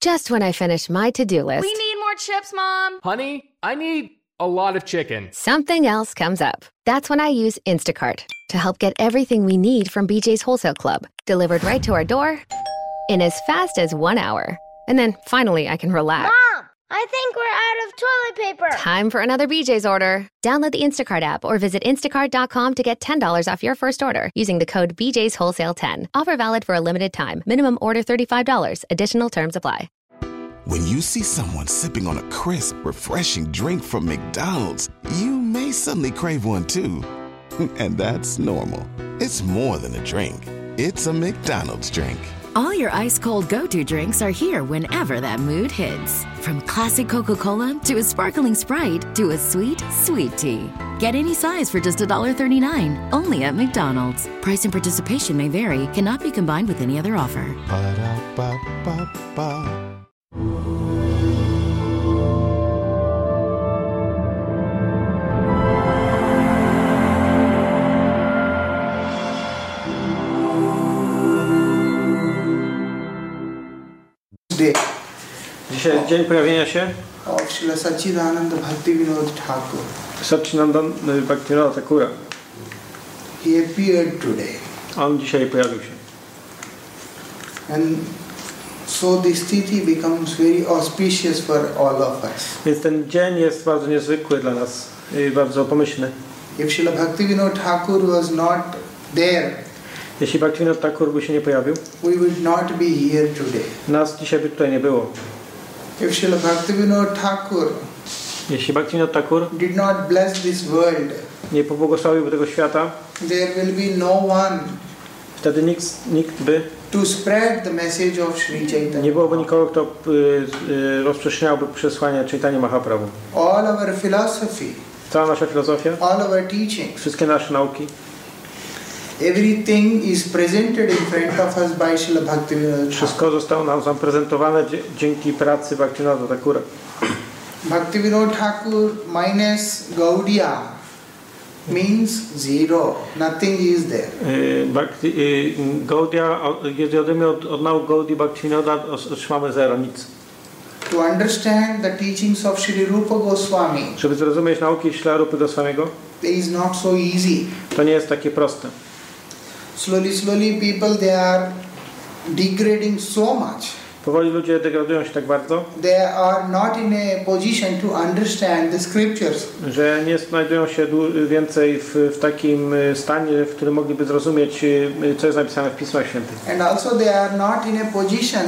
just when I finish my to-do list, We need more chips, Mom. Honey, I need a lot of chicken. something else comes up. That's when I use Instacart to help get everything we need from BJ's Wholesale Club delivered right to our door in as fast as one hour. And then finally, I can relax. Mom, I think we're out of toilet paper. Time for another BJ's order. Download the Instacart app or visit instacart.com to get $10 off your first order using the code BJ's Wholesale 10. Offer valid for a limited time. Minimum order $35. Additional terms apply. When you see someone sipping on a crisp, refreshing drink from McDonald's, you may suddenly crave one too. And that's normal. It's more than a drink, it's a McDonald's drink. All your ice cold go to drinks are here whenever that mood hits. From classic Coca Cola to a sparkling Sprite to a sweet, sweet tea. Get any size for just $1.39 only at McDonald's. Price and participation may vary, cannot be combined with any other offer. Ba-da-ba-ba-ba. Dzisiaj dzień pojawienia się of Srila Sachidananda Bhakti Vinod Thakur. Satchinandan Bhaktivinoda Thakura. He appeared today. On dzisiaj pojawił się. And so this tithi becomes very auspicious for all of us. Więc ten dzień jest bardzo niezwykły dla nas i bardzo pomyślny. If Srila Bhakti Vinod Thakur was not there, Jeśli Bhaktivinoda Thakur by się nie pojawił, we would not be here today. nas dzisiaj by tutaj nie było. If Srila Bhakti Vinod Thakur Jeśli Bhaktivinoda Thakur did not bless this world, nie pobłogosławiłby tego świata, there will be no one wtedy nikt, nikt by to spread the message of Sri Chaitanya. nie byłoby nikogo, kto y, y, rozprzestrzeniałby przesłanie Chaitanya Mahaprabhu. All our philosophy, Cała nasza filozofia, all our teachings, wszystkie nasze nauki, everything is presented in front of us by Srila Bhakti Vinod Thakur. wszystko zostało nam zaprezentowane dzięki pracy Bhaktivinoda Thakura. Bhaktivinoda Thakur minus Gaudiya means zero. Nothing is there. Y, Bhakti, y, Gaudia, o- jeżeli odejmie od, od nauk Gaudi Bhaktivinoda, otrzymamy zero, nic. To understand the teachings of Sri Rupa Goswami, Żeby zrozumieć nauki Ślarupy Goswamiego, it is not so easy. to nie jest takie proste. Slowly, slowly, people they are degrading so much. Powoli ludzie degradują się tak bardzo, They are not in a position to understand the scriptures. że nie znajdują się dłu- więcej w, w takim y, stanie, w którym mogliby zrozumieć, y, y, co jest napisane w Pismach Świętych. And also, they are not in a position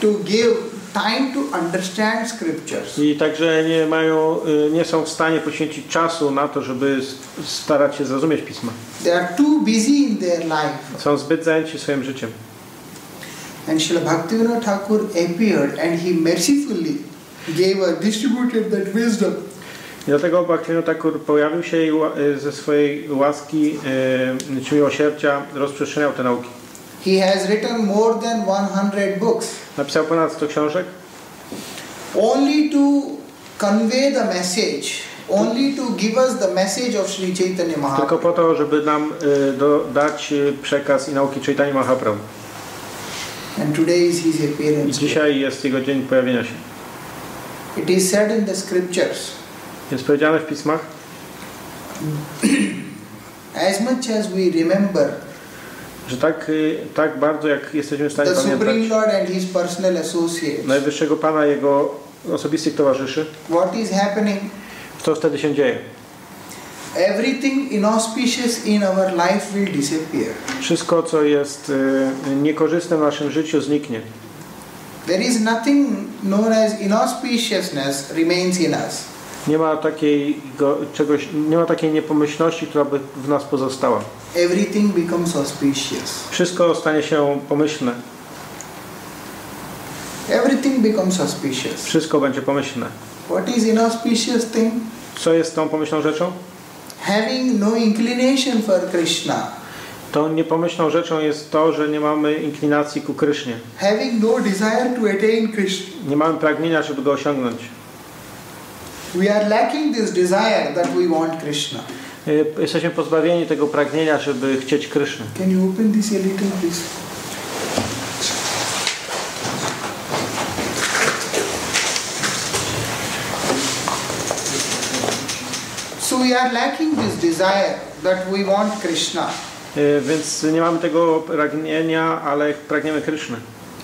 to give time to understand scriptures. I także nie mają, y, nie są w stanie poświęcić czasu na to, żeby starać się zrozumieć Pisma. They are too busy in their life. Są zbyt zajęci swoim życiem. And Srila Bhaktivinoda Thakur appeared and he mercifully gave us, distributed that wisdom. I dlatego Bhaktivinoda Thakur pojawił się i y, ze swojej łaski czy miłosierdzia rozprzestrzeniał te nauki. He has written more than 100 books Napisał ponad 100 książek, only to convey the message, only to give us the message of Sri Chaitanya tylko Mahaprabhu. po to, żeby nam y, do, dać y, przekaz i nauki Chaitanya Mahaprabhu. And today is his I appearance. dzisiaj jest jego dzień pojawienia się. It is said in the scriptures, Jest powiedziane w pismach, as much as we remember że tak, y, tak bardzo jak jesteśmy w stanie the Supreme pamiętać Lord and his personal associates, Najwyższego Pana Jego osobistych towarzyszy, what is happening co wtedy się dzieje? everything inauspicious in our life will disappear. Wszystko, co jest y, niekorzystne w naszym życiu, zniknie. There is nothing known as inauspiciousness remains in us. Nie ma takiej, go, czegoś, nie ma takiej niepomyślności, która by w nas pozostała. Everything becomes auspicious. Wszystko stanie się pomyślne. Everything becomes auspicious. Wszystko będzie pomyślne. What is inauspicious thing? Co jest tą pomyślną rzeczą? Having no inclination for Krishna. Tą niepomyślną rzeczą jest to, że nie mamy inklinacji ku Krysznie. Having no desire to attain Krishna. Nie mamy pragnienia, żeby go osiągnąć. We are lacking this desire that we want Krishna. Y, jesteśmy pozbawieni tego pragnienia, żeby chcieć Krishna. Can you open this a little, please? So we are lacking this desire that we want Krishna. Y, więc nie mamy tego pragnienia, ale pragniemy Krishna.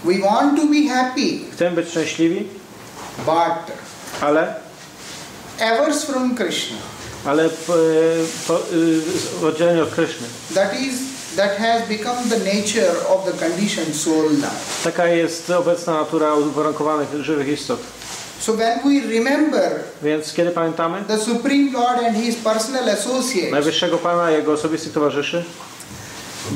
We want to be happy. Chcemy być szczęśliwi. But ale averse from Krishna. ale p, po, y, oddzieleni od Kryszny. That is, that has become the nature of the conditioned soul now. Taka jest obecna natura uwarunkowanych żywych istot. So when we remember Więc kiedy pamiętamy the Supreme Lord and His personal associates, Najwyższego Pana i Jego osobistych towarzyszy,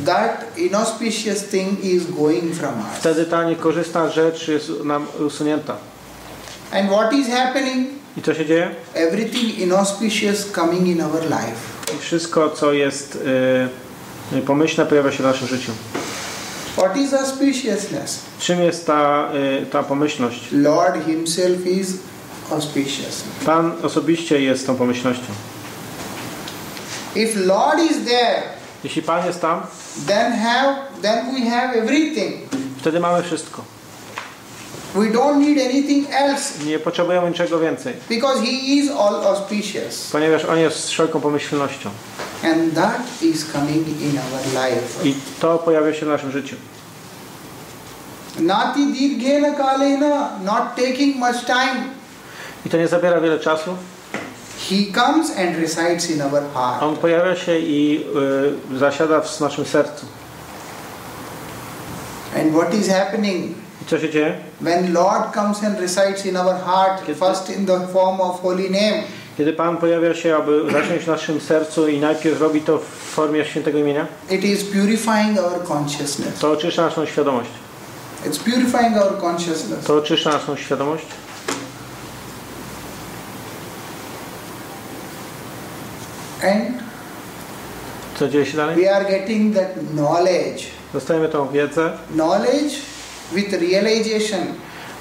that inauspicious thing is going from us. wtedy ta niekorzystna rzecz jest nam usunięta. And what is happening? I co się dzieje? Everything inauspicious coming in our life. I wszystko, co jest y, pomyślne, pojawia się w naszym życiu. What is auspiciousness? Czym jest ta, y, ta pomyślność? Lord Himself is auspicious. Pan osobiście jest tą pomyślnością. If Lord is there, Jeśli Pan jest tam, then have then we have everything. wtedy mamy wszystko. We don't need anything else Nie potrzebujemy niczego więcej, because He is all auspicious. ponieważ On jest wszelką pomyślnością. And that is coming in our life. I to pojawia się w naszym życiu. Nati dirghena kalena, not taking much time. I to nie zabiera wiele czasu. He comes and resides in our heart. On pojawia się i y, zasiada w naszym sercu. And what is happening? Co się dzieje? When Lord comes and resides in our heart, Kiedy- first in the form of holy name, Kiedy Pan pojawia się, aby zacząć w naszym sercu i najpierw robi to w formie świętego imienia, it is purifying our consciousness. to oczyszcza naszą świadomość. It's purifying our consciousness. To oczyszcza naszą świadomość. And Co dzieje się dalej? we are getting that knowledge. Dostajemy tą wiedzę, Knowledge with realization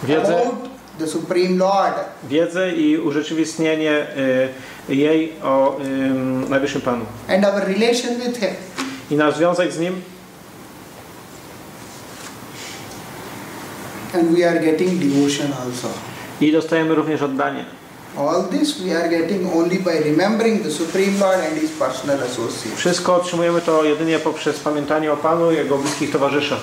Wiedzę. about the Supreme Lord. wiedzę i urzeczywistnienie y, jej o y, Najwyższym Panu. and our relation with Him. I nasz związek z Nim And we are getting devotion also. i dostajemy również oddanie. All this we are getting only by remembering the Supreme Lord and His personal associates. Wszystko otrzymujemy to jedynie poprzez pamiętanie o Panu i Jego bliskich towarzyszach.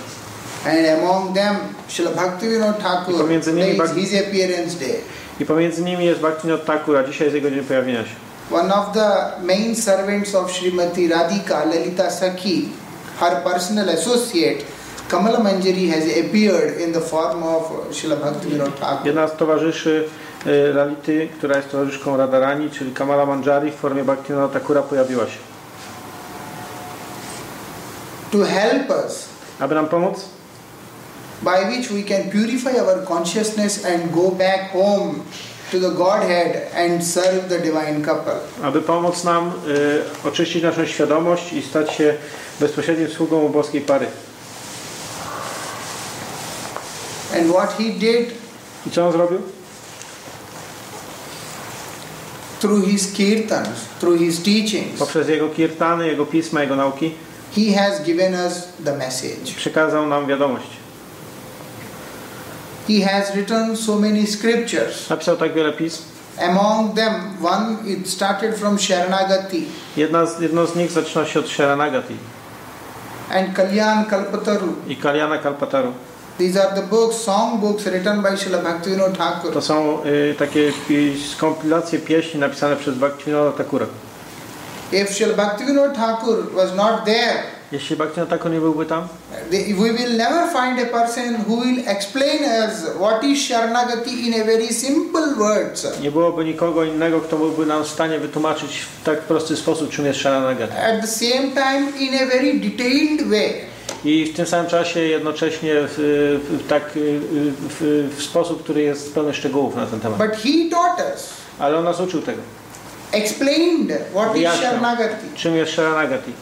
And among them, Srila Bhaktivinoda I Thakur, Bhak- his appearance day. I pomiędzy nimi jest Bhaktivinoda Thakur, a dzisiaj jest jego dzień pojawienia się. One of the main servants of Srimati Radhika Lalita Sakhi, her personal associate, Kamala Manjari has appeared in the form of Srila Bhaktivinoda Thakur. Jedna z towarzyszy y, Lality, która jest towarzyszką Radharani, czyli Kamala Manjari w formie Bhaktivinoda Thakura pojawiła się. To help us Aby nam pomóc, by which we can purify our consciousness and go back home to the Godhead and serve the divine couple. aby pomóc nam y, oczyścić naszą świadomość i stać się bezpośrednim sługą boskiej pary. And what he did I co on zrobił? through his kirtans, through his teachings, Poprzez jego kirtany, jego pisma, jego nauki he has given us the message. przekazał nam wiadomość. He has written so many scriptures. Napisał tak wiele pism. Among them, one it started from Sharanagati Jedna z, jedno z nich zaczyna się od Sharanagati and Kalyan Kalpataru. i Kalyana Kalpataru. These are the books, song books written by Srila Bhaktivinoda Thakur. To są y, takie pi- skompilacje pieśni napisane przez Bhaktivinoda Thakura. If Srila Bhaktivinoda Thakur was not there, Jeśli Bhaktivinoda nie byłby tam, we will never find a person who will explain us what is Sharanagati in a very simple words. nie byłoby nikogo innego, kto byłby nam w stanie wytłumaczyć w tak prosty sposób, czym jest Sharanagati. At the same time, in a very detailed way. I w tym samym czasie jednocześnie w, w, tak y, w, w sposób, który jest pełny szczegółów na ten temat. But he taught us, Ale on nas uczył tego. explained what is Sharanagati. czym jest Sharanagati.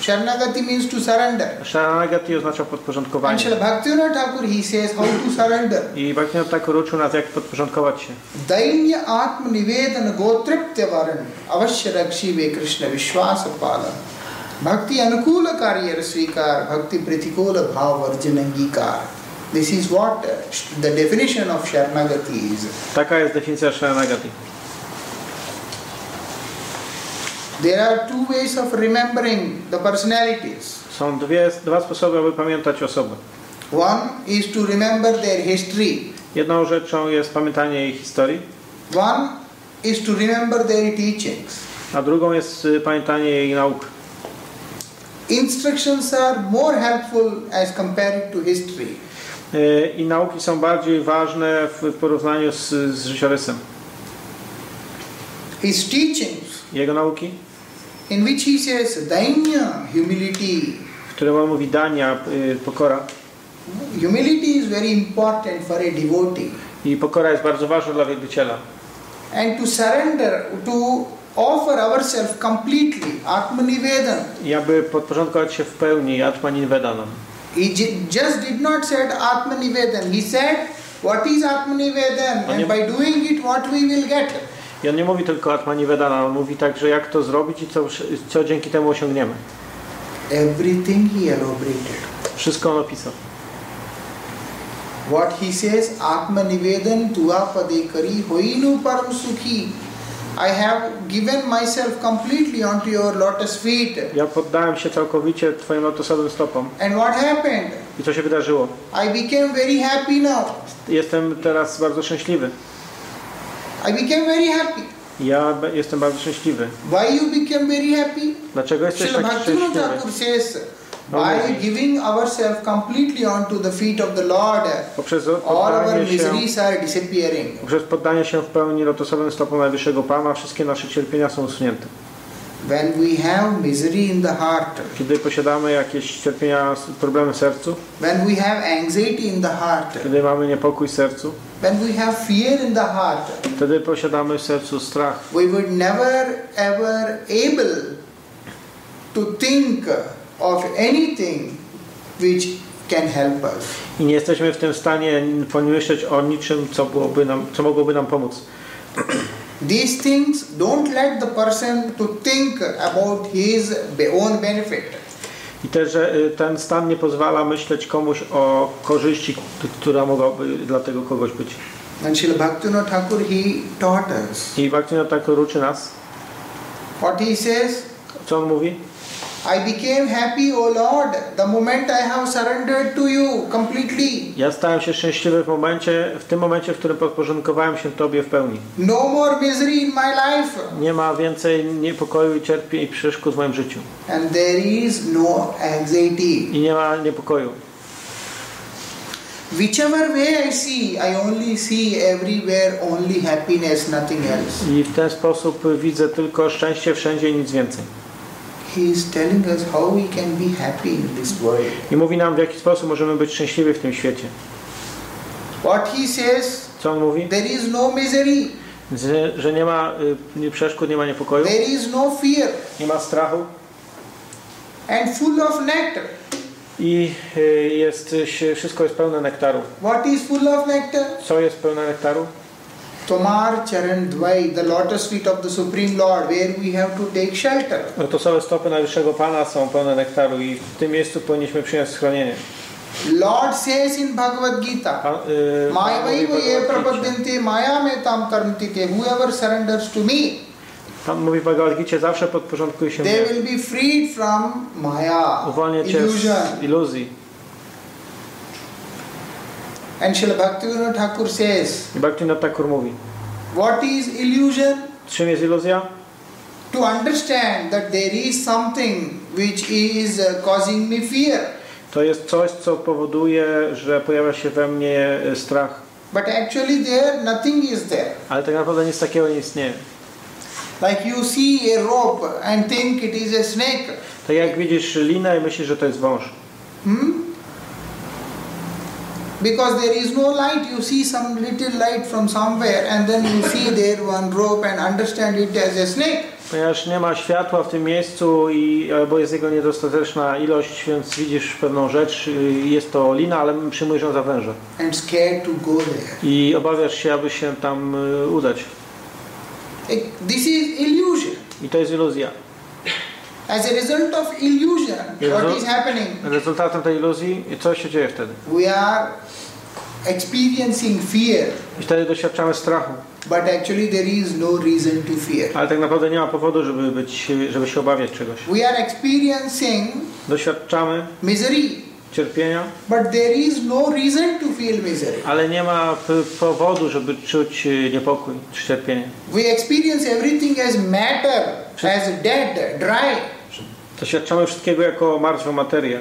Sharanagati means to surrender. Sharanagati oznacza And podporządkowanie. Srila Bhaktivinoda Thakur, he says how to surrender. I Bhaktivinoda Thakur uczył nas, jak podporządkować się. दैन्य आत्म निवेदन गोतृप्य वरण अवश्य रक्षी वे कृष्ण विश्वास पालन भक्ति अनुकूल कार्य स्वीकार भक्ति प्रतिकूल भाव वर्जन अंगीकार this is what the definition of शरणागति is Taka jest definicja Sharanagati. There are two ways of remembering the personalities. Są dwie, dwa sposoby, aby pamiętać osoby. One is to remember their history. Jedną rzeczą jest pamiętanie jej historii, One is to remember their teachings. a drugą jest y, pamiętanie jej nauk. Instructions are more helpful as compared to history. Y, I nauki są bardziej ważne w porównaniu z, z życiorysem. His teachings, Jego nauki, in which he says dainya, humility. on mówi dania, y, pokora. Humility is very important for a devotee. I pokora jest bardzo ważna dla wielbiciela. And to surrender, to offer ourselves completely, Atmanivedan. I aby podporządkować się w pełni Atmanin Vedanam. He ju- just did not say Atmanivedan. He said, what is Atmanivedan? And by doing it, what we will get. I on nie mówi tylko Atmani Vedana, on mówi także jak to zrobić i co, co dzięki temu osiągniemy. Everything he elaborated. Wszystko on opisał. What he says, Atmanivedan tua pade kari hoinu param sukhi. I have given myself completely onto your lotus feet. Ja poddałem się całkowicie Twoim lotosowym stopom. And what happened? I co się wydarzyło? I became very happy now. Jestem teraz bardzo szczęśliwy. I became very happy. Ja jestem bardzo szczęśliwy. Why you became very happy? Dlaczego jesteś taki szczęśliwy? Says, by giving ourselves completely onto the feet of the Lord, Poprzez all our się, miseries are disappearing. poprzez poddanie się w pełni lotosowym stopom Najwyższego Pana, wszystkie nasze cierpienia są usunięte. When we have misery in the heart, Kiedy posiadamy jakieś cierpienia, problemy w sercu, when we have anxiety in the heart, kiedy mamy niepokój w sercu, when we have fear in the heart, wtedy posiadamy w sercu strach. we would never ever able to think of anything which can help us. I nie jesteśmy w tym stanie pomyśleć o niczym, co, byłoby nam, co mogłoby nam pomóc. These things don't let the person to think about his own benefit. I też y, ten stan nie pozwala myśleć komuś o korzyści, która mogłaby dla tego kogoś być. And Srila Bhaktivinoda Thakur, he taught us. I Bhaktivinoda tak uczy nas. What he says, Co on mówi? I became happy, O Lord, the moment I have surrendered to you completely. Ja stałem się szczęśliwy w momencie, w tym momencie, w którym podporządkowałem się Tobie w pełni. No more misery in my life. Nie ma więcej niepokoju i cierpień i przeszkód w moim życiu. And there is no anxiety. I nie ma niepokoju. Whichever way I see, I only see everywhere only happiness, nothing else. I w ten sposób widzę tylko szczęście wszędzie i nic więcej. I mówi nam, w jaki sposób możemy być szczęśliwi w tym świecie. What he says, Co on mówi? there is no misery, Że, że nie ma y, przeszkód, nie ma niepokoju, there is no fear, nie ma strachu and full of nectar. i y, jest, się- wszystko jest pełne nektaru. What is full of nectar? Co jest pełne nektaru? Tomar Charan Dvai, the lotus feet of the Supreme Lord, where we have to take shelter. Lotosowe stopy Najwyższego Pana są pełne nektaru i w tym miejscu powinniśmy przyjąć schronienie. Lord says in Bhagavad Gita, Pan, y, Maya vaiva ye prapadyante maya me tam taranti te. Whoever surrenders to me, Pan mówi w Bhagavad Gicie, zawsze podporządkuje się they will be freed from maya, illusion. iluzji. And Srila Bhaktivinoda Thakur says, Bhaktivinoda Thakur mówi, what is illusion? czym jest iluzja? To understand that there is something which is uh, causing me fear. To jest coś, co powoduje, że pojawia się we mnie y, strach. But actually there nothing is there. Ale tak naprawdę nic takiego nie istnieje. Like you see a rope and think it is a snake. Tak jak widzisz linę i myślisz, że to jest wąż. Hmm? Because there is no light, you see some little light from somewhere and then you see there one rope and understand it as a snake. Ponieważ nie ma światła w tym miejscu i albo jest jego niedostateczna ilość, więc widzisz pewną rzecz, y, jest to lina, ale przyjmujesz ją za węża. And scared to go there. I obawiasz się, aby się tam y, udać. This is illusion. I to jest iluzja. As a result of illusion, what is happening? Rezultatem tej iluzji, co się dzieje wtedy? We are experiencing fear, I wtedy doświadczamy strachu. but actually there is no reason to fear. Ale tak naprawdę nie ma powodu, żeby, być, żeby się obawiać czegoś. We are experiencing Doświadczamy misery, cierpienia, but there is no reason to feel misery. ale nie ma powodu, żeby czuć y, niepokój czy cierpienie. We experience everything as matter, as dead, dry, Doświadczamy wszystkiego jako martwą materię.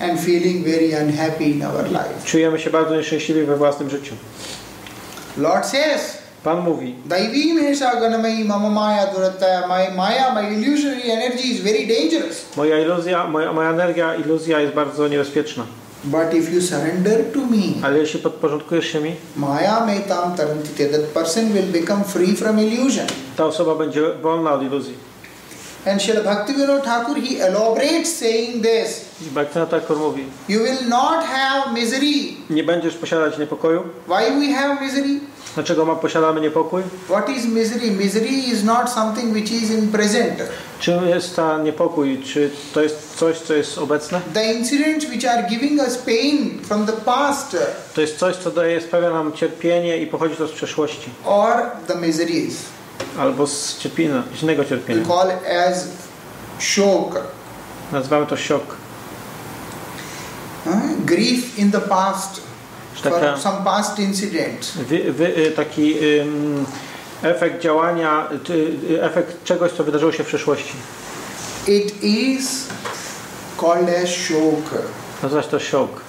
and feeling very unhappy in our life. Czujemy się bardzo nieszczęśliwi we własnym życiu. Lord says, Pan mówi, moja iluzja, moja, moja energia, iluzja jest bardzo niebezpieczna. But if you surrender to me, Ale jeśli podporządkujesz się mi, Maya Metam Tarantite, that person will become free from illusion. ta osoba będzie wolna od iluzji. And Srila Bhaktivinoda Thakur, he elaborates saying this. Bhaktivinoda Thakur mówi, You will not have misery. nie będziesz posiadać niepokoju. Why we have misery? Dlaczego ma, posiadamy niepokój? What is misery? Misery is not something which is in present. Czym jest ta niepokój? Czy to jest coś, co jest obecne? The incidents which are giving us pain from the past To jest coś, co daje, sprawia nam cierpienie i pochodzi to z przeszłości. or the miseries. Albo z cierpienia, innego We cierpienia. call as shock. Nazywamy to szok. Grief in the past Że for taka, some past incident. wy, wy, y, taki ym, efekt działania, y, efekt czegoś, co wydarzyło się w przeszłości. It is called as shock. Nazywa się to szok.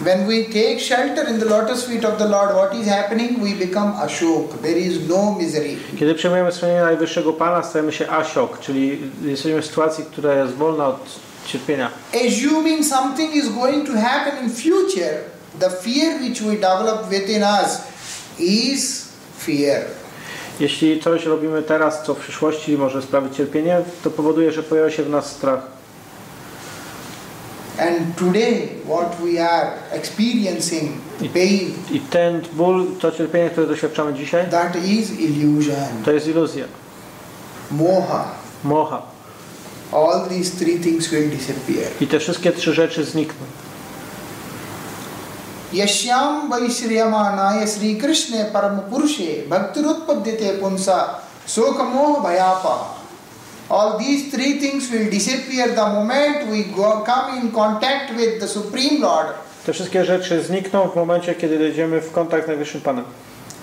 When we take shelter in the lotus feet of the Lord, what is happening? We become ashok. There is no misery. Kiedy przyjmujemy schronienie Najwyższego Pana, stajemy się asiok, czyli jesteśmy w sytuacji, która jest wolna od cierpienia. Assuming something is going to happen in future, the fear which we develop within us is fear. Jeśli coś robimy teraz, co w przyszłości może sprawić cierpienie, to powoduje, że pojawia się w nas strach. And today, what we are experiencing, the pain, I ten ból, to cierpienie, które doświadczamy dzisiaj, that is illusion, to jest iluzja, moha. mocha. All these three things will disappear. I te wszystkie trzy rzeczy znikną. यश्याम वैश्रियमानाय श्री कृष्णे परम पुरुषे भक्तिरुत्पद्यते पुंसा शोक मोह भयापा all these three things will disappear the moment we go, come in contact with the supreme lord Te wszystkie rzeczy znikną w momencie, kiedy dojdziemy w kontakt z Najwyższym Panem.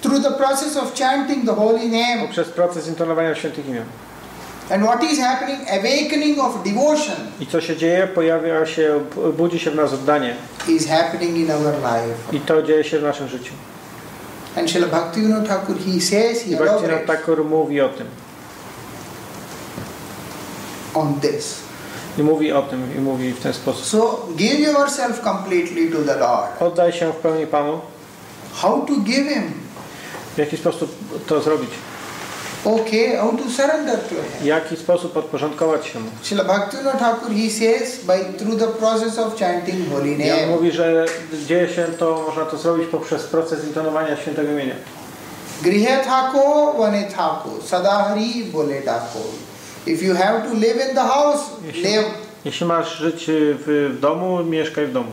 through the process of chanting the holy name Poprzez proces intonowania świętych imion. and what is happening awakening of devotion I co się dzieje? Pojawia się, budzi się w nas oddanie. is happening in our life I to dzieje się w naszym życiu. and Srila Bhaktivinoda Thakur he says he I Bhaktivinoda Thakur mówi o tym. On this I mówi o tym, i mówi w ten sposób. so give yourself completely to the lord Oddaj się w pełni Panu. how to give him W jaki sposób to zrobić? Okay, how to surrender to Him? W jaki sposób podporządkować się Mu? Srila Bhaktivinoda Thakur, he says, by through the process of chanting holy I on name. mówi, że dzieje się to, można to zrobić poprzez proces intonowania świętego imienia. Grihe thako vane thako, sadahari bole dako. If you have to live in the house, Jeśli, live. jeśli masz żyć w, w domu, mieszkaj w domu.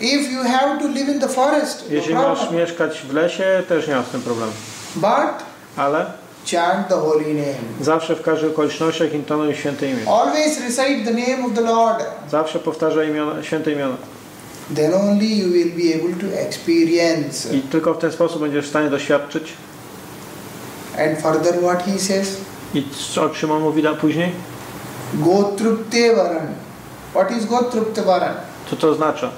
If you have to live in the forest, no Jeśli masz problem. mieszkać w lesie, też nie ma z tym problemu. But Ale chant the holy name. zawsze w każdych okolicznościach intonuj święte imię. Always recite the name of the Lord. Zawsze powtarzaj imiona, święte imiona. Then only you will be able to experience. I tylko w ten sposób będziesz w stanie doświadczyć. And further what he says? I co- on mówi da- później? Gotrupte varan. What is Gotrupte varan? Co to oznacza?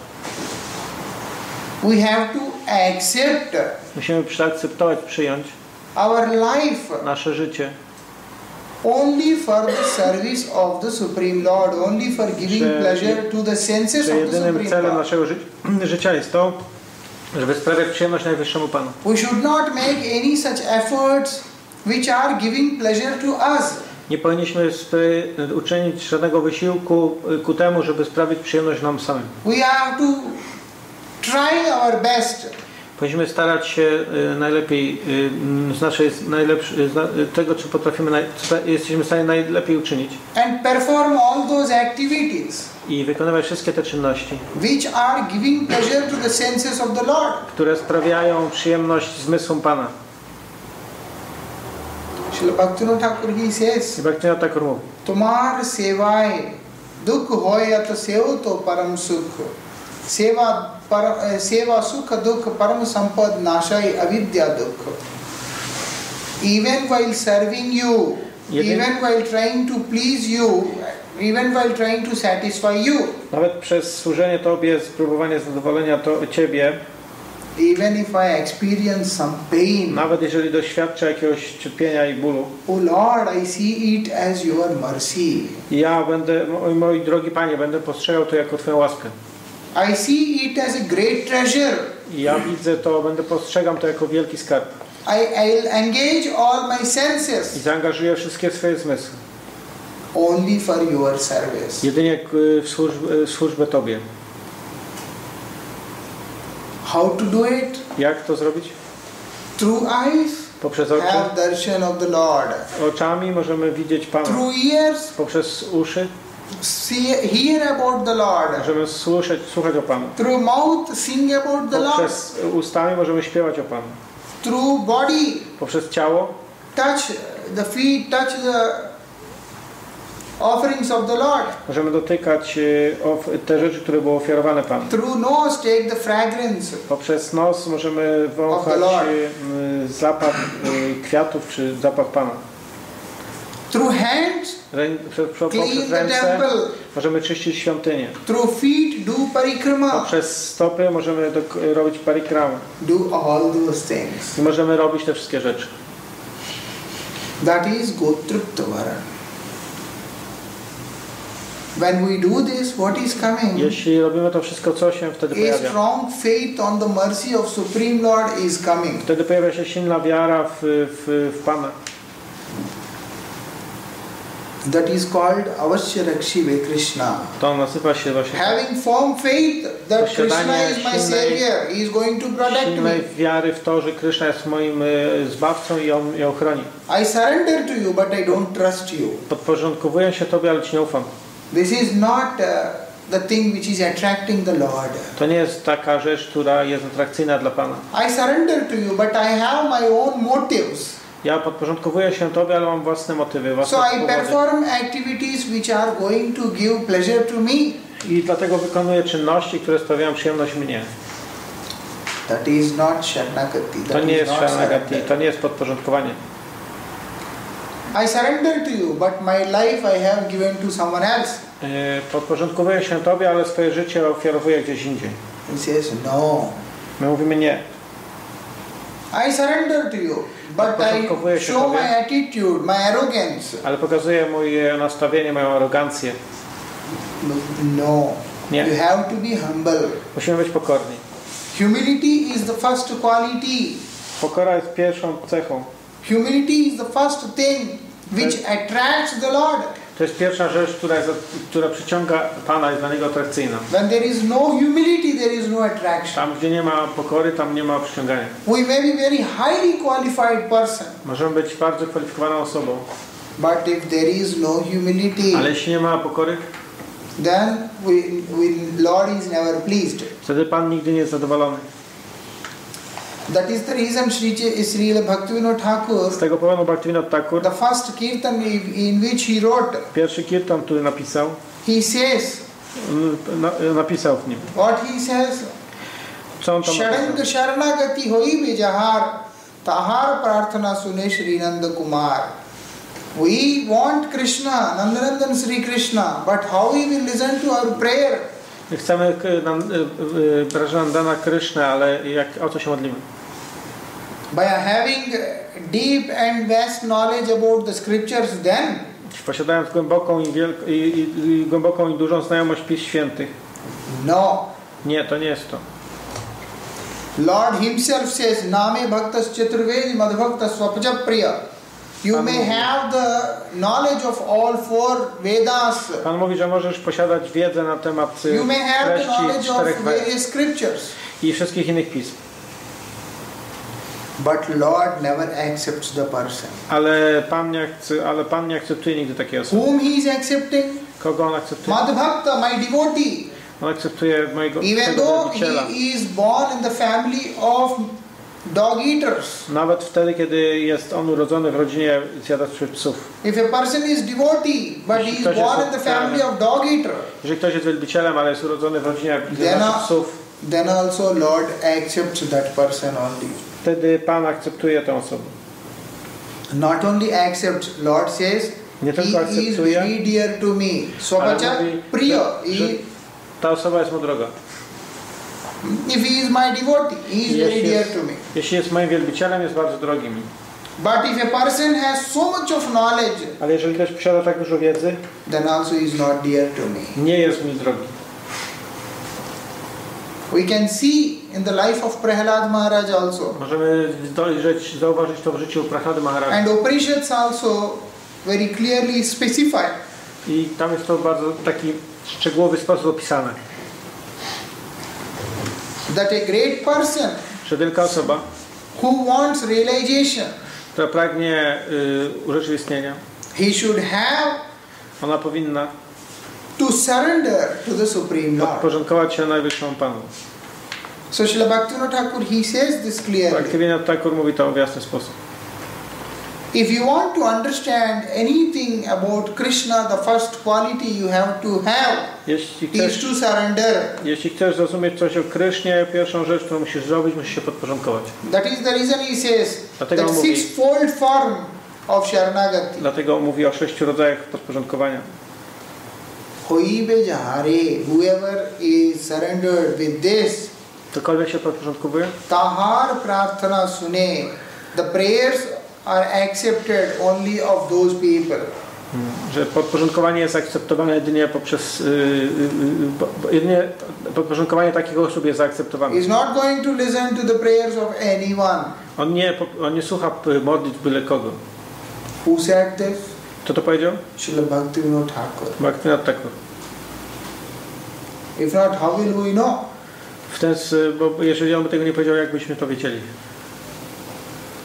We have to accept Musimy zaakceptować, przyjąć our life nasze życie, only for the service of the Supreme Lord, only for giving Że- pleasure to the senses of the jedynym Supreme celem Lord. naszego ży życia jest to, żeby sprawiać przyjemność Najwyższemu Panu. We should not make any such efforts which are giving pleasure to us. Nie powinniśmy uczynić żadnego wysiłku y, ku temu, żeby sprawić przyjemność nam samym. We have to try our best Powinniśmy starać się y, najlepiej, y, z naszej, najlepszy, z na, y, tego, co potrafimy, co jesteśmy w stanie najlepiej uczynić and perform all those activities i wykonywać wszystkie te czynności, which are giving pleasure to the senses of the Lord. które sprawiają przyjemność zmysłom Pana. Srila Bhaktivinoda Thakur he says, I Bhaktivinoda तुम्हार सेवाए दुख होय तो सेव तो परम सुख सेवा पर, सेवा सुख दुख परम संपद नाशाई अविद्या दुख even while serving you Jeden- even while trying to please you even while trying to satisfy you nawet przez służenie Tobie, spróbowanie zadowolenia to, Ciebie, even if I experience some pain nawet jeżeli doświadczę jakiegoś cierpienia i bólu, oh Lord I see it as your mercy ja będę, moi, drogi Panie, będę postrzegał to jako Twoją łaskę. I see it as a great treasure I ja widzę to, będę postrzegam to jako wielki skarb. I, I'll engage all my I senses zaangażuję wszystkie swoje zmysły. only for your service. Jedynie y, w służbę, w służbę Tobie. How to do it? Jak to zrobić? Through eyes, Poprzez oczy. have darshan of the Lord. Oczami możemy widzieć Pana. Through ears, Poprzez uszy see, hear about the Lord. możemy słyszeć, słuchać o Panu. Through mouth, sing about the Lord. Poprzez ustami możemy śpiewać o Panu. Through body, Poprzez ciało touch the feet, touch the offerings of the Lord. możemy dotykać of- te rzeczy, które były ofiarowane Panu. Through nose, take the fragrance. Poprzez nos możemy wąchać y, zapach y, kwiatów czy zapach Pana. Through hands, Poprzez the ręce temple. możemy czyścić świątynię. Through feet, do parikrama. Poprzez stopy możemy dok- robić parikramę. Do all those things. I możemy robić te wszystkie rzeczy. That is Gotriptavara. When we do this, what is coming? Jeśli robimy to wszystko, co się wtedy A pojawia? strong faith on the mercy of Supreme Lord is coming. Wtedy pojawia się silna wiara w, w, w Pana. That is called Avashya Rakshive Krishna. To nazywa się właśnie Having firm faith that Krishna is my savior, he is going to protect me. wiary w to, że Kryszna jest moim y, zbawcą i On mnie ochroni. I surrender to you, but I don't trust you. Podporządkowuję się Tobie, ale Ci nie ufam. This is not uh, the thing which is attracting the Lord. To nie jest taka rzecz, która jest atrakcyjna dla Pana. I surrender to you, but I have my own motives. Ja podporządkowuję się Tobie, ale mam własne motywy, własne So I perform activities which are going to give pleasure to me. I dlatego wykonuję czynności, które sprawiają przyjemność mnie. That is not Sharanagati. To nie jest surrender. to nie jest podporządkowanie. I surrender to you, but my life I have given to someone else. Yy, Podporządkowuję się Tobie, ale swoje życie ofiarowuję gdzieś indziej. He says, No. My mówimy nie. I surrender to you, but I show Tobie. my attitude, my arrogance. Ale pokazuję moje nastawienie, moją arogancję. No. Nie. You have to be humble. Musimy być pokorni. Humility is the first quality. Pokora jest pierwszą cechą. Humility is the first thing which attracts the Lord. To jest pierwsza rzecz, która, jest, która przyciąga Pana, jest dla Niego atrakcyjna. When there is no humility, there is no attraction. Tam, gdzie nie ma pokory, tam nie ma przyciągania. We may be very highly qualified person, Możemy być bardzo kwalifikowaną osobą, but if there is no humility, ale jeśli nie ma pokory, then we, we, Lord is never pleased. wtedy Pan nigdy nie jest zadowolony. That is the reason Sri Srila Bhaktivinoda Thakur. Z tego powodu Bhaktivinoda Thakur. The first kirtan in which he wrote. Pierwszy kirtan, który napisał. He says. Na, napisał w nim. What he says. Co on tam Sharang sharanagati hoi bijahar tahar prarthana sune Sri Nanda Kumar. We want Krishna, Nandanandan Sri Krishna, but how he will listen to our prayer? Chcemy e, e, e, Brażandana Krishna, ale jak, o co się modlimy? By having deep and vast knowledge about the scriptures, then Posiadając głęboką i, i, i, i głęboką i dużą znajomość Pism Świętych. no. Nie, to nie jest to. Lord Himself says, Name Bhaktas Chaturvedi Madhbhakta Swapaja Priya. You may have the knowledge of all four Vedas. Pan mówi, że możesz posiadać wiedzę na temat y, You may have the treści knowledge czterech of various scriptures. i wszystkich innych pism. But Lord never accepts the person. Ale Pan nie, akce- ale Pan nie akceptuje nigdy takiej osoby. Whom he is accepting? Kogo On akceptuje? Madhbhakta, my devotee. On akceptuje mojego Even though he is born in the family of dog eaters. Nawet wtedy, kiedy jest on urodzony w rodzinie zjadaczy psów. If a person is devotee, but he is born in the family of dog eater, Jeżeli ktoś jest wielbicielem, ale jest urodzony w rodzinie zjadaczy psów, then also Lord accepts that person only. Wtedy Pan akceptuje tę osobę. Not only accepts, Lord says, Nie he tylko is akceptuje, very dear to me. Że He, ta osoba jest mu droga. if he is my devotee, he is very dear to me. jeśli jest moim wielbicielem, jest bardzo drogi mi. But if a person has so much of knowledge, Ale jeżeli ktoś posiada tak dużo wiedzy, then also he is not dear to me. nie jest mi drogi. We can see in the life of Prahlad Maharaj also. Możemy dojrzeć, zauważyć to w życiu Prahlady Maharaja. And Upanishads also very clearly specify I tam jest to w bardzo taki szczegółowy sposób opisane. that a great person Że wielka osoba, who wants realization, która pragnie y, urzeczywistnienia, he should have ona powinna to surrender to the Supreme Lord. podporządkować się najwyższą Panu. So Srila Bhaktivinoda Thakur, he says this clearly. Thakur mówi to w jasny sposób. If you want to understand anything about Krishna, the first quality you have to have Jeśli is chcesz, to surrender. jeśli chcesz zrozumieć coś o Krysznie, pierwszą rzecz, którą musisz zrobić, musisz się podporządkować. That is the reason he says Dlatego that mówi- sixfold form of Sharanagati. Dlatego mówi o sześciu rodzajach podporządkowania. Whoever is surrendered with this, Ktokolwiek się podporządkowuje, tahar prarthana sune, the prayers are accepted only of those people. że podporządkowanie jest akceptowane jedynie poprzez. Yy, yy, jedynie podporządkowanie takich osób jest zaakceptowane. He is not going to listen to the prayers of anyone. On nie, on nie słucha modlitw byle kogo. Who said this? Kto to powiedział? Srila Bhaktivinoda Thakur. Bhaktivinoda Thakur. If not, how will we know? W ten, bo jeżeli on by tego nie powiedział, jak byśmy to wiedzieli?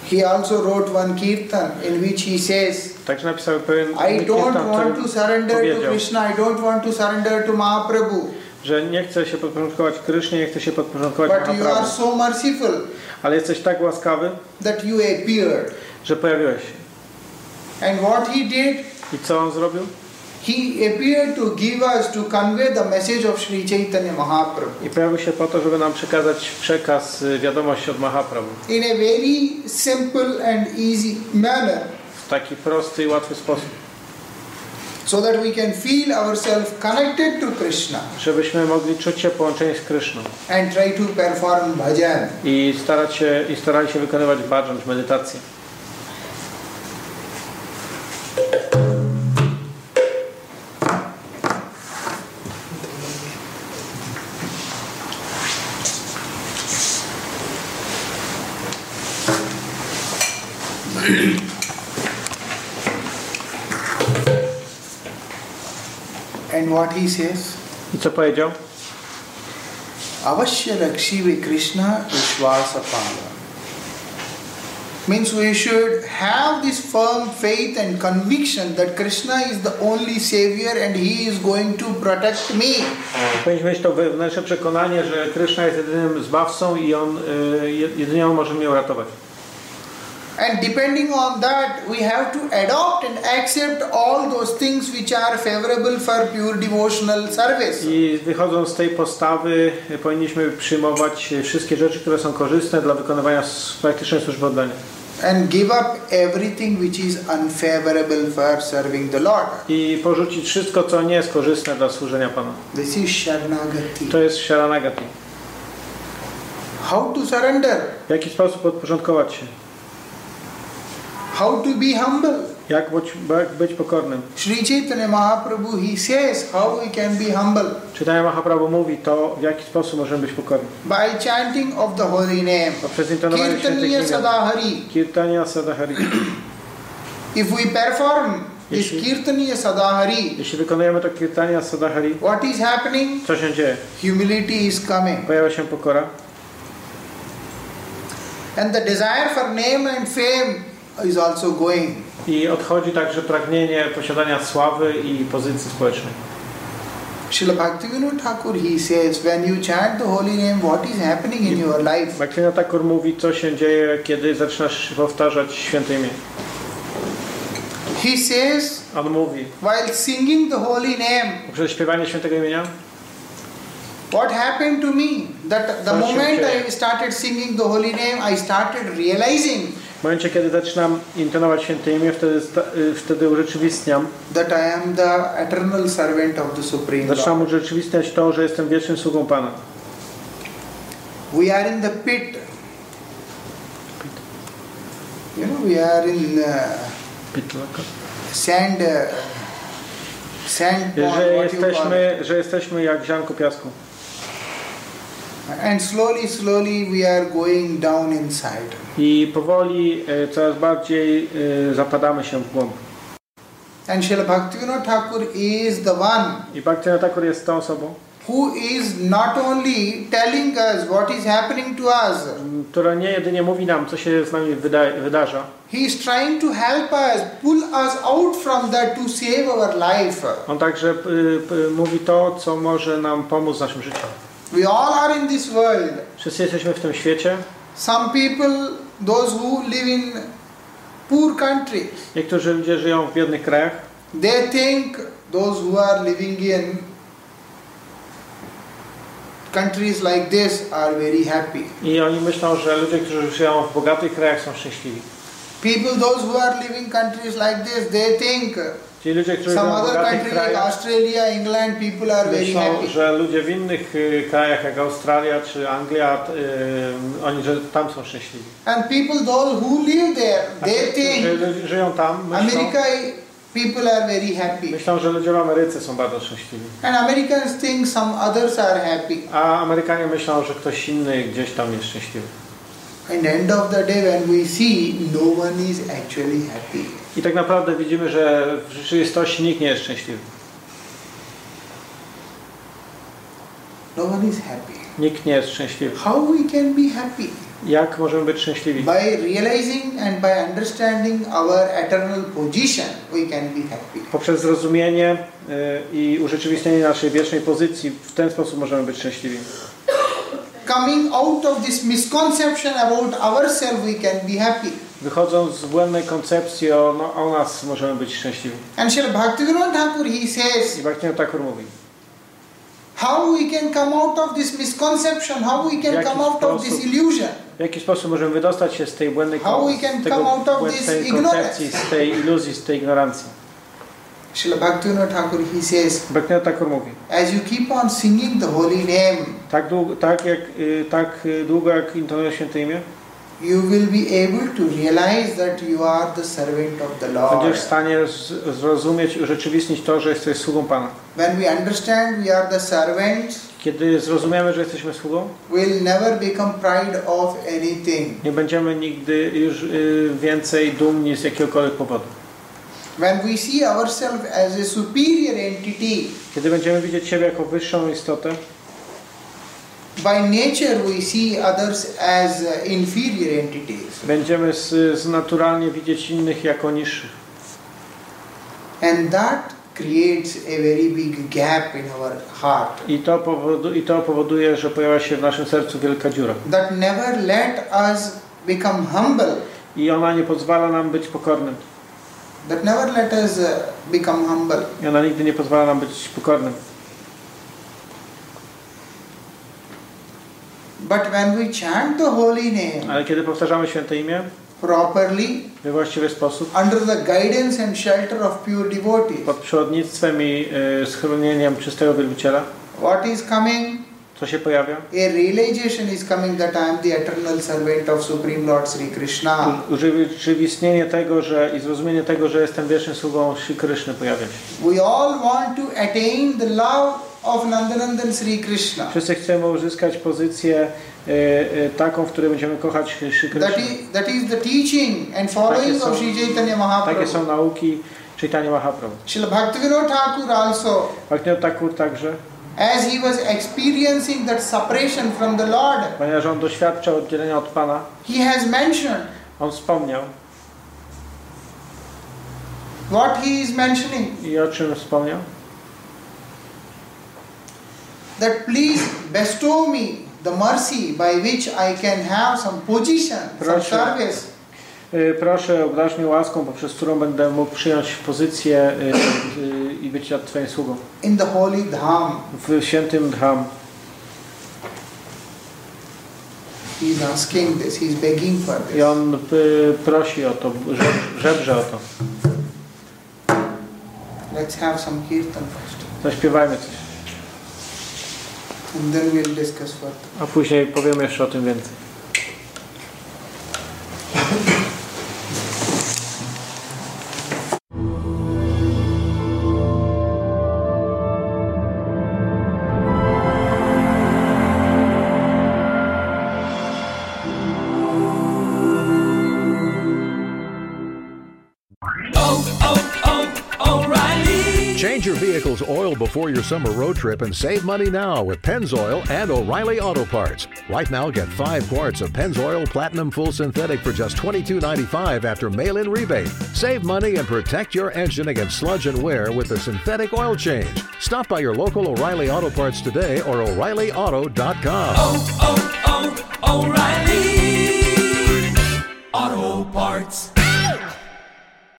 He also wrote one kirtan in which he says, Także napisał pewien I don't want to surrender to Krishna, I don't want to surrender to Mahaprabhu. że nie chce się podporządkować Krysznie, nie chce się podporządkować But you are Mahaprabhu. so merciful Ale jesteś tak łaskawy, that you appeared. że pojawiłeś się. And what he did, I co on zrobił? He appeared to give us, to convey the message of Sri Chaitanya Mahaprabhu I pojawił się po to, żeby nam przekazać przekaz, y, wiadomość od Mahaprabhu. in a very simple and easy manner W taki prosty i łatwy sposób. so that we can feel ourselves connected to Krishna Żebyśmy mogli czuć się połączeni z Kryszną. and try to perform bhajan. I starać się, i starali się wykonywać bhajan, medytację. And what he says? I co powiedział? Avashya Rakshive Krishna Vishwasapala. Means we should have this firm faith and conviction that Krishna is the only savior and he is going to protect me. Powinniśmy mieć to wewnętrzne przekonanie, że Kryszna jest jedynym zbawcą i on, jedynie on może mnie uratować. And depending on that, we have to adopt and accept all those things which are favorable for pure devotional service. I wychodząc z tej postawy, y, powinniśmy przyjmować y, wszystkie rzeczy, które są korzystne dla wykonywania praktycznej służby oddania. And give up everything which is unfavorable for serving the Lord. I porzucić wszystko, co nie jest korzystne dla służenia Pana. This is Sharanagati. To jest Sharanagati. How to surrender? W jaki sposób podporządkować się? How to be humble? Jak być, być pokornym? Sri Chaitanya Mahaprabhu, he says how we can be humble Czytania Mahaprabhu mówi to, w jaki sposób możemy być pokorni. by chanting of the holy name. Poprzez intonowanie Kirtaniya. Sadahari. Kirtania Sadahari. If we perform this Kirtaniya Sadahari, Jeśli wykonujemy to Kirtania Sadahari, what is happening? co się dzieje? Humility is coming. Pojawia się pokora. And the desire for name and fame is also going. I odchodzi także pragnienie posiadania sławy i pozycji społecznej. Srila Bhaktivinoda Thakur, he says, when you chant the holy name, what is happening in your life? Bhaktivinoda Thakur mówi, co się dzieje, kiedy zaczynasz powtarzać święte imię. He says, On mówi, while singing the holy name, poprzez śpiewanie świętego imienia, what happened to me? That the moment? I started singing the holy name, I started realizing w momencie, kiedy zaczynam intonować święte imię, wtedy, y, wtedy urzeczywistniam, that I am the eternal servant of the Supreme zaczynam urzeczywistniać to, że jestem wiecznym sługą Pana. We are in the pit. You know, we are in uh, sand, uh, sand pond, Że jesteśmy, że jesteśmy jak ziarnko piasku. And slowly, slowly we are going down inside. I powoli y, coraz bardziej y, zapadamy się w głąb. And Srila Bhaktivinoda Thakur is the one I Bhaktivinoda Thakur jest tą osobą, who is not only telling us what is happening to us, która nie jedynie mówi nam, co się z nami wyda wydarza, he is trying to help us, pull us out from that to save our life. on także y, y, mówi to, co może nam pomóc w naszym życiu. We all are in this world. Wszyscy jesteśmy w tym świecie. Some people, those who live in poor countries, Niektórzy ludzie żyją w biednych krajach. they think those who are living in countries like this are very happy. I oni myślą, że ludzie, którzy żyją w bogatych krajach są szczęśliwi. People, those who are living countries like this, they think Ci ludzie, którzy some other bogatych country like krajach, Australia, England, people are very myślą, happy. że ludzie w innych y, krajach jak Australia czy Anglia, y, oni że tam są szczęśliwi. And people, those who live there, they think którzy żyją tam, myślą, America, people are very happy. myślą, że ludzie w Ameryce są bardzo szczęśliwi. And Americans think some others are happy. A Amerykanie myślą, że ktoś inny gdzieś tam jest szczęśliwy. And end of the day, when we see no one is actually happy. I tak naprawdę widzimy, że w rzeczywistości nikt nie jest szczęśliwy. No one is happy. Nikt nie jest szczęśliwy. How we can be happy? Jak możemy być szczęśliwi? By realizing and by understanding our eternal position, we can be happy. Poprzez zrozumienie y, i urzeczywistnienie naszej wiecznej pozycji, w ten sposób możemy być szczęśliwi. Coming out of this misconception about ourselves, we can be happy. Wychodząc z błędnej koncepcji o, no, o nas, możemy być szczęśliwi. And Srila Bhaktivinoda Thakur, he I says, Bhaktivinoda Thakur mówi, how we can come out of this misconception, how we can come out of this sposób? illusion. w jaki sposób możemy wydostać się z tej błędnej How we can tego come out of this koncepcji, ignorance? z tej iluzji, z tej ignorancji. Srila Bhaktivinoda Thakur, he says, Bhaktivinoda Thakur mówi, as you keep on singing the holy name, tak, długo, tak, jak, y, tak y, długo jak intonujesz święte imię, you will be able to realize that you are the servant of the Lord. będziesz w stanie zrozumieć, urzeczywistnić to, że jesteś sługą Pana. When we understand we are the servants, Kiedy zrozumiemy, że jesteśmy sługą, we'll never become pride of anything. nie będziemy nigdy już y, więcej dumni z jakiegokolwiek powodu. When we see ourselves as a superior entity, Kiedy będziemy widzieć siebie jako wyższą istotę, by nature we see others as uh, inferior entities. będziemy z, z naturalnie widzieć innych jako niższych. And that creates a very big gap in our heart. I to, powodu, I to powoduje, że pojawia się w naszym sercu wielka dziura. That never let us become humble. I ona nie pozwala nam być pokornym. That never let us uh, become humble. I ona nigdy nie pozwala nam być pokornym. But when we chant the holy name Ale kiedy powtarzamy święte imię properly, we właściwy sposób, under the guidance and shelter of pure devotees, pod przewodnictwem i y, schronieniem czystego wielbiciela, what is coming? Co się pojawia? A realization is coming that I am the eternal servant of Supreme Lord Sri Krishna. Urzeczywistnienie tego, że i zrozumienie tego, że jestem wiecznym sługą Sri Kryszny pojawia się. We all want to attain the love of Nandanandan Sri Krishna. Wszyscy chcemy uzyskać pozycję y, y, taką, w której będziemy kochać Sri That Kryszny. is, that is the teaching and following Takie of są- Sri Chaitanya Takie Mahaprabhu. są nauki Chaitanya Mahaprabhu. Srila Bhaktivinoda Thakur also, Bhaktivinoda Thakur także, as he was experiencing that separation from the Lord, Ponieważ on doświadczał oddzielenia od Pana, he has mentioned on wspomniał. what he is mentioning I o czym wspomniał? that please bestow me the mercy by which I can have some position, some Proszę. service. Y, Proszę, obdarz mnie łaską, poprzez którą będę mógł przyjąć pozycję y, y, i być Twoim sługą. in the holy dham W świętym Dham. he's asking this he's begging for I this on y, prosi o to, żeb- żebrze o to. let's have some kirtan first Zaśpiewajmy coś. and then we'll discuss further A później powiemy jeszcze o tym więcej. before your summer road trip and save money now with Pennzoil and O'Reilly Auto Parts. Right now, get five quarts of Pennzoil Platinum Full Synthetic for just $22.95 after mail in rebate. Save money and protect your engine against sludge and wear with the synthetic oil change. Stop by your local O'Reilly Auto Parts today or O'ReillyAuto.com. Oh, oh, oh, O'Reilly Auto Parts.